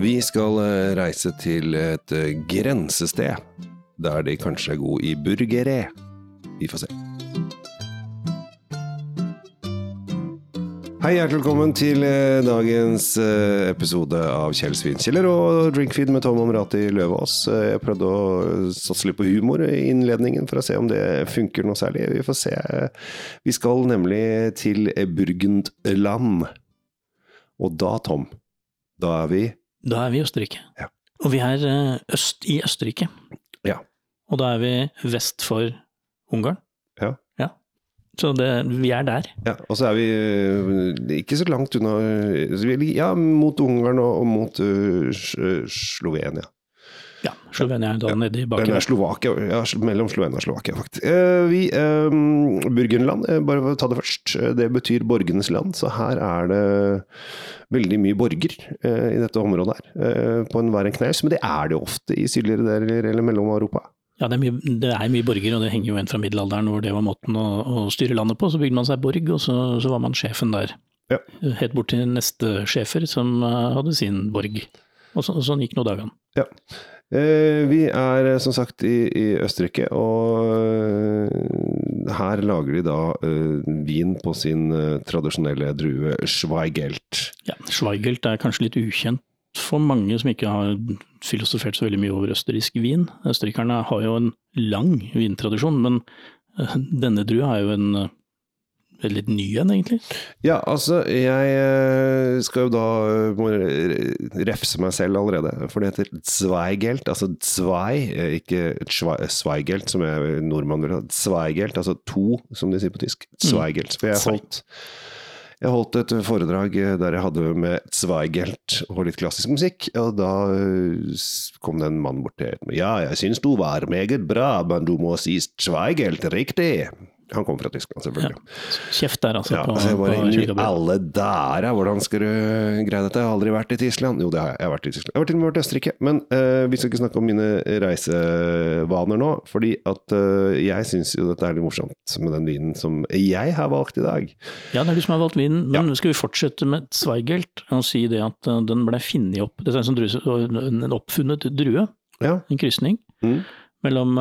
Vi skal eh, reise til et eh, grensested, der de kanskje er gode i burgeré. Vi får se. Hei, hjertelig velkommen til eh, dagens episode av Kjell Svinkjeller og Drinkfeed med Tom Amrati Løvaas. Jeg prøvde å satse litt på humor i innledningen for å se om det funker noe særlig. Vi får se. Vi skal nemlig til Burgundland. Og da, Tom, da er vi Da er vi i Østerrike. Ja. Og vi er eh, øst i Østerrike. Ja. Og da er vi vest for Ungarn. Ja. ja. Så det, vi er der. Ja, og så er vi eh, ikke så langt unna er- Ja, mot Ungarn og, og mot uh, Slovenia. Ja, Slovenia da nede i Eller er Slovakia, ja, mellom Slovenia og Slovakia, faktisk. Eh, vi, eh, Burgenland, eh, bare ta det først, eh, det betyr borgenes land, så her er det veldig mye borger eh, i dette området her, eh, på en hver en knaus, men det er det jo ofte i sydligere deler eller Mellom-Europa. Ja, det er, mye, det er mye borger, og det henger jo igjen fra middelalderen hvor det var måten å, å styre landet på. Så bygde man seg borg, og så, så var man sjefen der. Ja. Helt bort til neste sjefer som hadde sin borg. Og, så, og sånn gikk nå dagene. Ja. Eh, vi er eh, som sagt i, i Østerrike, og eh, her lager de da vin på sin tradisjonelle drue Schweigelt. Ja, Schweigelt er kanskje litt ukjent for mange som ikke har filosofert så veldig mye over østerriksk vin. Østerrikerne har jo en lang vintradisjon, men denne drua er jo en veldig ny en, egentlig. Ja, altså, jeg eh, skal jo da eh, må refse meg selv allerede, for det heter Zweigelt, altså Zwei, eh, ikke Zweigelt, som jeg nordmann vil ha. Zweigelt, altså to, som de sier på tysk. Zweigelt. For jeg holdt, jeg holdt et foredrag der jeg hadde med Zweigelt og litt klassisk musikk, og da kom det en mann bort til meg. Ja, jeg syns du var meget bra, men du må si Zweigelt riktig. Han kom fra Tyskland, selvfølgelig. Kjeft der, altså. Ja, på, altså jeg bare, på Kirkebø. alle dager, hvordan skal du greie dette? Jeg har aldri vært i Tyskland. Jo, det har jeg. Jeg har vært i Tyskland. Jeg har til og med vært i Østerrike. Men uh, vi skal ikke snakke om mine reisevaner nå, fordi at uh, jeg syns jo dette er litt morsomt med den vinen som jeg har valgt i dag. Ja, det er du som har valgt vinen, men skal vi fortsette med Zweigelt og si det at uh, den ble funnet opp Det er en, sånn drue, en oppfunnet drue, Ja. en krysning, Mm. mellom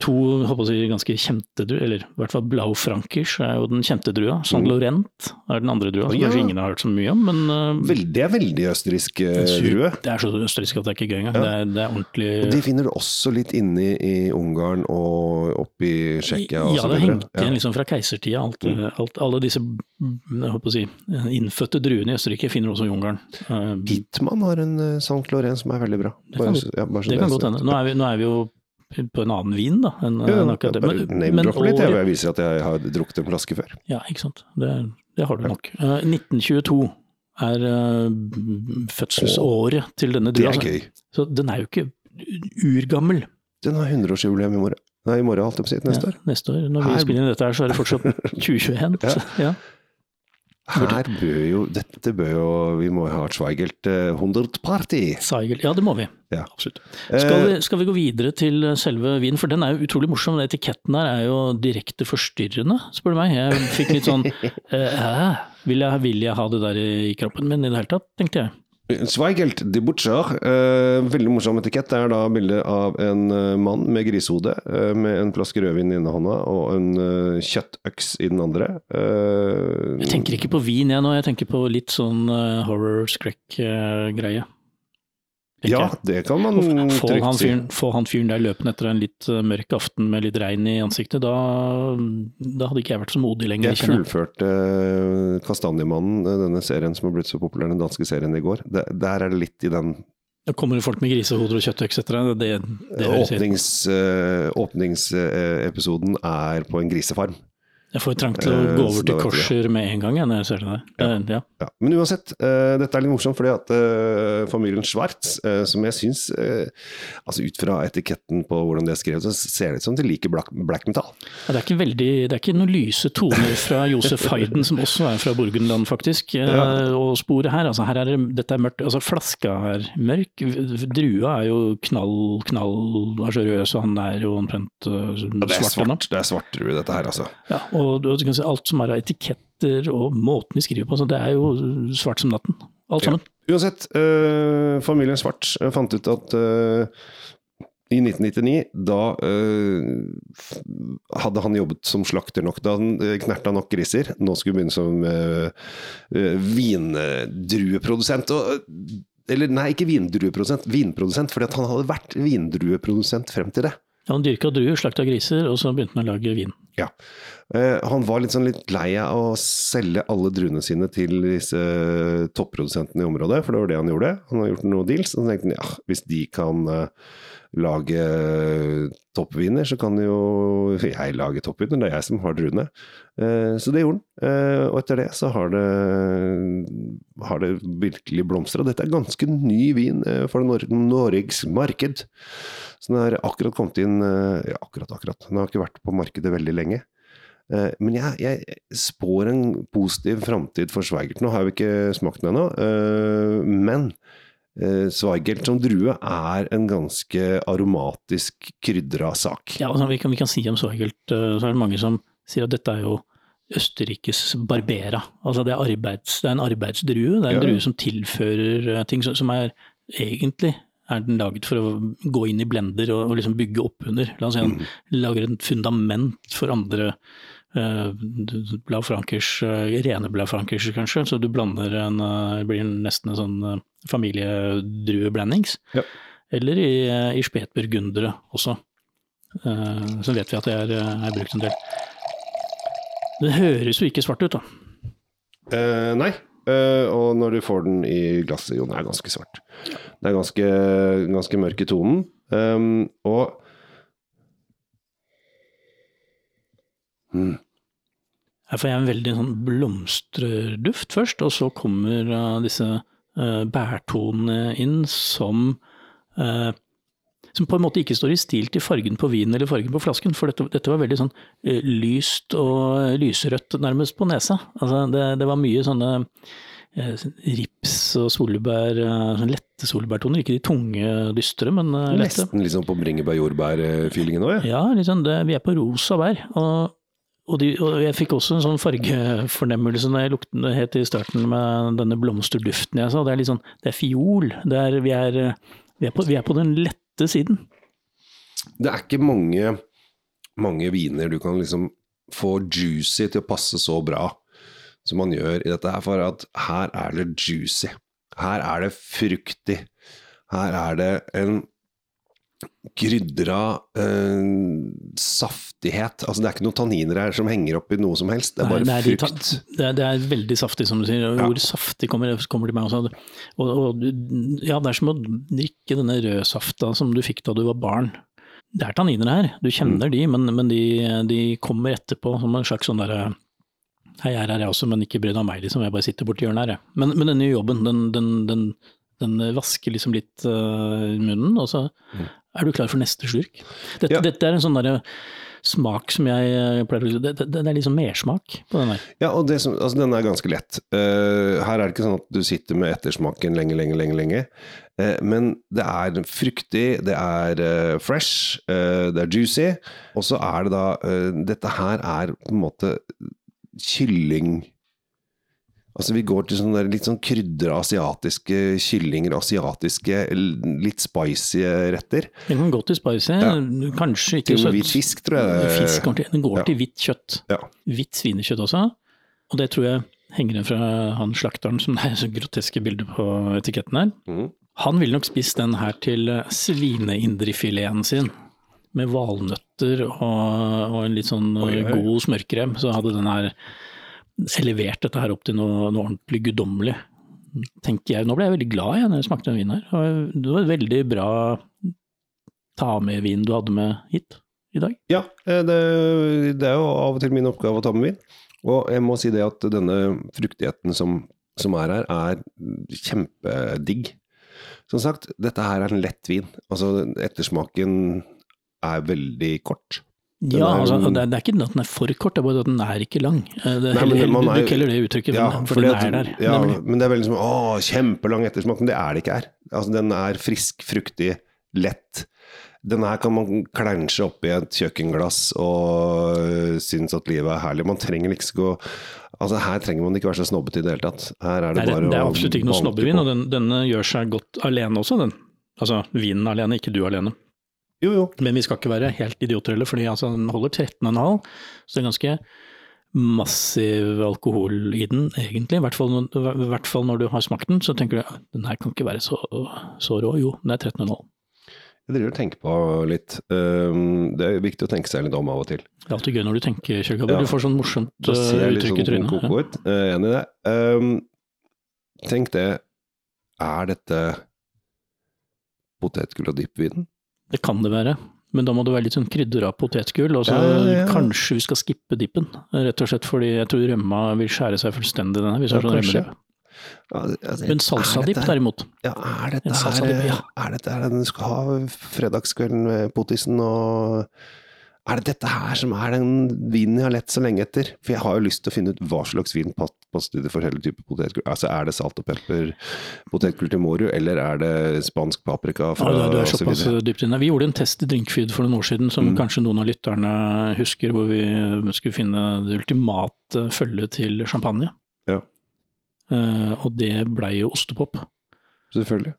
to håper jeg ganske kjente druer, eller i hvert fall Blaufrankers er jo den kjente drua. Saint-Lorent er den andre drua, som Mm. Ja. kanskje ingen har hørt så mye om, men eh, det er veldig østerriksk eh, drue. det er så østerriksk at det er ikke gøy engang. Det, er, det er ordentlig Og de finner du også litt inne i Ungarn og oppe i Tsjekkia Ja, det hengte igjen liksom fra keisertida. Alt, Mm. alt, alle disse å si, innfødte druene i Østerrike finner du også i Ungarn. Eh, Hitman har en San Laurent som er veldig bra. Det kan ja, Det kan godt hende. Nå nå er vi jo på en annen vin, da. Enn, Ja, en akkurat det. Men, men litt, jeg, jeg viser at jeg har drukket en flaske før. Ja, ikke sant. Det, det har du nok. Uh, 1922 er uh, fødselsåret til denne Det er altså. gøy. Så den er jo ikke urgammel. Den har 100-årsjubileum i morgen. Nei, i morgen, holdt jeg på å si. Neste Ja, år. neste år. Når vi Her- spiller inn dette her, så er det fortsatt 2021. Ja. Så, ja. Her bør jo Dette bør jo Vi må ha et Schweigelt eh, 100-party. Seigel. Ja, det må vi. Ja. Absolutt. Skal Eh, vi, skal vi gå videre til selve vinen, for den er jo utrolig morsom. Den etiketten der er jo direkte forstyrrende, spør du meg. Jeg fikk litt sånn eh, Hæ? Vil jeg, vil jeg ha det der i kroppen min i det hele tatt, tenkte jeg. Zweigelt de Butcher. eh, veldig morsom etikett. Det er da bilde av en eh, mann med grisehode, eh, med en flaske rødvin i ene hånda og en eh, kjøttøks i den andre. Eh, Jeg tenker ikke på vin jeg nå, jeg tenker på litt sånn uh, horror-skrekk-greie. ja, det kan man trygt han, si. fyren, han fyren der løpende etter en litt eh, mørk aften med litt regn i ansiktet, da, da hadde ikke jeg vært så modig lenger. Jeg fullførte eh, Kastanjemannen, eh, denne serien som har blitt så populær, den danske serien i går. Det, der er det litt i den Da kommer det folk med grisehoder og kjøttøks etter deg. Det, det høres åpnings, eh, åpningsepisoden er på en grisefarm. Jeg får trang til å Eh, gå over til korser med en gang når jeg ser det der. Det, ja. Ja. Men uansett, eh, dette er litt morsomt fordi at eh, familien Schwartz, eh, som jeg syns Altså ut fra etiketten på hvordan det er skrevet, så ser det ut som de liker black, black metal. Ja, Det er ikke veldig, det er ikke noen lyse toner fra Josef Hayden, som også er fra Burgenland, faktisk, eh, og sporet her. Altså, her er det, dette er mørkt. Altså, flaska er mørk. Drua er jo knall, knall rød, så han er jo omtrent svart. Ja, det er svart drue det er dette her, altså. Ja, og du kan si, alt som er av etiketter og måten de skriver på, så det er jo svart som natten. Alt Ja. Uansett, øh, familien Svart øh, fant ut at øh, i 1999, da øh, hadde han jobbet som slakter nok. Da han øh, knerta nok griser. Nå skulle han begynne som øh, vindrueprodusent. Og, eller nei, ikke vindrueprodusent, vinprodusent. Fordi han hadde vært vindrueprodusent frem til det. Han dyrka druer, slakta griser, og så begynte han å lage vin. Ja. Eh, han var litt, sånn litt lei av å selge alle druene sine til disse topprodusentene i området, for det var det han gjorde. Han har gjort noen deals, og så tenkte han ja, hvis de kan eh, lage toppviner, så kan jo jeg lage toppviner, det er jeg som har druene. Eh, så det gjorde han, eh, og etter det så har det, har det virkelig blomstra. Dette er ganske ny vin eh, for Nor Norges marked. Så den har akkurat kommet inn eh, Ja, akkurat, akkurat. Den har ikke vært på markedet veldig lenge. Eh, Men jeg, jeg spår en positiv framtid for Sveigert. Nå har vi ikke smakt den ennå, eh, men eh, Zweigert som drue er en ganske aromatisk krydra sak. Ja, altså, vi, kan, vi kan si om Zweigelt, eh, så er det mange som sier at dette er jo Østerrikes Barbera. Altså det er, arbeids, det er en arbeidsdrue. Det er en Ja, drue som tilfører eh, ting som, som er egentlig er den laget for å gå inn i blender og, og liksom bygge opp under. La oss si han lager et fundament for andre Blaufrankers, uh, rene Blaufrankers kanskje, så du blander en, eh, det blir nesten en sånn familiedrueblandings. Ja. Eller i, i spetburgundere også. Eh, så vet vi at det er, eh, er brukt en del. Det høres jo ikke svart ut, da. Eh, nei, Uh, og når du får den i glasset, jo, den er ganske svart. Det er ganske, ganske mørk i tonen. Um, og mm, Jeg får en veldig sånn blomsterduft først, og så kommer disse uh, bærtonene inn som uh, som på en måte ikke står i stil til fargen på vinen eller fargen på flasken, for dette, dette var veldig sånn eh, lyst og lyserødt nærmest på nesa. Altså, det, det var mye sånne rips og solbær, eh, sånn lette solbærtoner, ikke de tunge, dystre, men lette. nesten liksom på bringebær-jordbær-feelingen òg, ja. Ja, liksom det, vi er på rosa bær. Og, og, de, og jeg fikk også en sånn fargefornemmelse når jeg lukten helt i starten med denne blomsterduften jeg sa. Det er litt sånn, det er fiol. Det er, vi, er, vi, er på, vi er på den lette siden. Det er ikke mange, mange viner du kan liksom få juicy til å passe så bra som man gjør i dette her, for at her er det juicy. Her er det fruktig. Her er det en krydra eh, saftighet. Altså, det er ikke noen tanniner her som henger opp i noe som helst. Det er bare Nei, det er frukt. Det er, det er veldig saftig, som du sier. Ja. Ordet saftig kommer, kommer til meg også. Og, og, ja, det er som å drikke denne rødsafta som du fikk da du var barn. Det er tanniner her, du kjenner de, men, men de, de kommer etterpå som en slags sånn derre Hei, her er jeg også, men ikke bry deg om meg, liksom. Jeg bare sitter borti hjørnet her, jeg. Men, men denne jobben, den, den, den, den vasker liksom litt uh, munnen, og så er du klar for neste slurk. Dette, Ja. dette er en sånn derre smak som jeg eh, pleier å det, det, det er liksom mersmak på den der. Ja, og det som, altså, den er ganske lett. Uh, her er det ikke sånn at du sitter med ettersmaken lenge, lenge, lenge. lenge. Uh, men det er fruktig, det er uh, fresh, det er juicy. Og så er det da Dette her er på en måte kylling Altså Vi går til sånne der litt sånn krydra asiatiske kyllinger, asiatiske litt spicy retter. Den kan gå til spicy, Ja. kanskje ikke Til hvit fisk, tror jeg. Fisk den går Ja. til hvitt kjøtt. Ja. Hvitt svinekjøtt også. Og det tror jeg henger igjen fra han slakteren som det er så groteske bilder på etiketten her. Mm. Han ville nok spist den her til eh, svineindrefileten sin. Med valnøtter og, og en litt sånn eh, Oi, oi. god smørkrem, så hadde den her elevert dette her opp til noe, noe ordentlig guddommelig. Tenker jeg. Nå ble jeg veldig glad jeg, når jeg smakte den vinen her. Det var et veldig bra ta-med-vin du hadde med hit i dag. Ja, eh, det, det er jo av og til min oppgave å ta med vin. Og jeg må si det at denne fruktigheten som, som er her, er kjempedigg. Som sagt, dette her er en lett vin. Altså, ettersmaken er veldig kort. Den Ja, altså, det, er, det er ikke at den er for kort, det er bare at den er ikke lang. Eh, Det, Nei, men man du er- det uttrykket, Ja, for den er der. Ja, nemlig. men det er veldig som å, kjempelang ettersmak, men det er det ikke her. Altså, den er frisk, fruktig, lett. Den her kan man klænsje oppi et kjøkkenglass og øh, synes at livet er herlig. Man trenger liksom ikke å Altså Her trenger man ikke være så snobbete i det hele tatt. Her er det Nei, bare det er absolutt ikke noe snobbevin, og den, denne gjør seg godt alene også, den. Altså vinen alene, ikke du alene. Jo, jo. Men vi skal ikke være helt idioter heller, fordi altså, den holder 13,5, så det er ganske massiv alkohol i den, egentlig. I hvert fall, når- i hvert fall når du har smakt den, så tenker du den her kan ikke være så, så rå. Jo, den er 13,5. Jeg driver og tenker på litt. Um, det er viktig å tenke seg litt om av og til. Det er alltid gøy når du tenker, Kjell Ja. Du får sånn morsomt Da ser uh, jeg litt sånn Ja. er enig i det. Um, tenk det. Er dette potetgull og dippvin? Det kan det være, men da må det være litt sånn krydder av potetgull. Og så Ja, ja, ja. kanskje vi skal skippe dippen, rett og slett fordi jeg tror rømma vil skjære seg fullstendig, den her. Hvis Ja, sånn rømmedipp. Altså, Men salsadipp derimot, Ja, er dette her ja. Er dette her den du skal ha fredagskvelden med potisen og Er det dette her som er den vinen jeg har lett så lenge etter? For jeg har jo lyst til å finne ut hva slags vin pass- passer til forskjellige typer potetgull. Altså er det salt og pepper potetgull til Moru, eller er det spansk paprika fra Ja, du er såpass dypt inne. Vi gjorde en test i Drinkfeed for noen år siden, som Mm. kanskje noen av lytterne husker, hvor vi skulle finne det ultimate følget til champagne. Ja. Uh, og det blei jo ostepop. Selvfølgelig.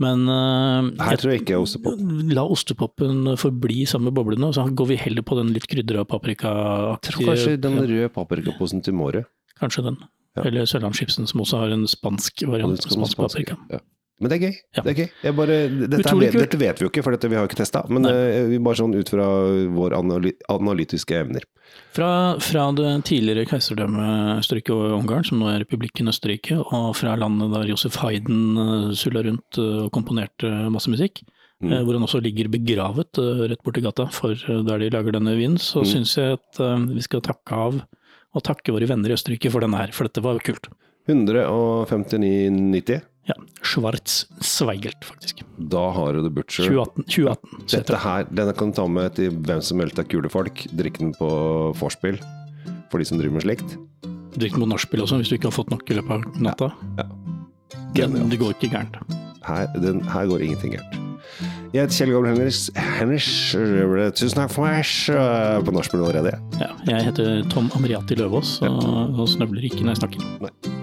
Men uh, Her tror jeg ikke ostepop. La ostepopen forbli samme boblene, og så går vi heller på den litt krydra paprikaaktige kanskje den røde paprikaposen til Måre. Kanskje den. Ja. Eller Sørlandschipsen, som også har en spansk variant. den Spansk spansk, paprika. Ja. Men det er gøy. Ja. Det er gøy. Bare, dette, er, dette vet vi jo ikke, for dette, vi har jo ikke testa. Men eh, vi bare sånn ut fra våre analy analytiske evner. Fra, fra det tidligere keiserdømmet Østerrike og Ungarn, som nå er republikken Østerrike, og fra landet der Josef Hayden uh, sulla rundt eh, og komponerte masse musikk, Mm. eh, hvor han også ligger begravet eh, rett borti gata for eh, der de lager denne vinen, så Mm. syns jeg at eh, vi skal takke av og takke våre venner i Østerrike for denne her, for dette var kult. 159,90. Ja, Schwarz Zweigelt, faktisk. Da har du The Butcher. 2018. 2018 så Dette her, denne kan du ta med til hvem som helst av kule folk. Drikk den på vorspiel, for de som driver med slikt. Drikk den på nachspiel også, hvis du ikke har fått nok i løpet av natta. Ja. Den, det går ikke gærent. Her, den, her går ingenting gærent. Jeg heter Kjell Gabriel Henriks. Henriks tusen takk for meg øh, på nachspiel allerede. Ja, jeg heter Tom Amriati Løvaas og, og snøvler ikke når jeg snakker. Nei.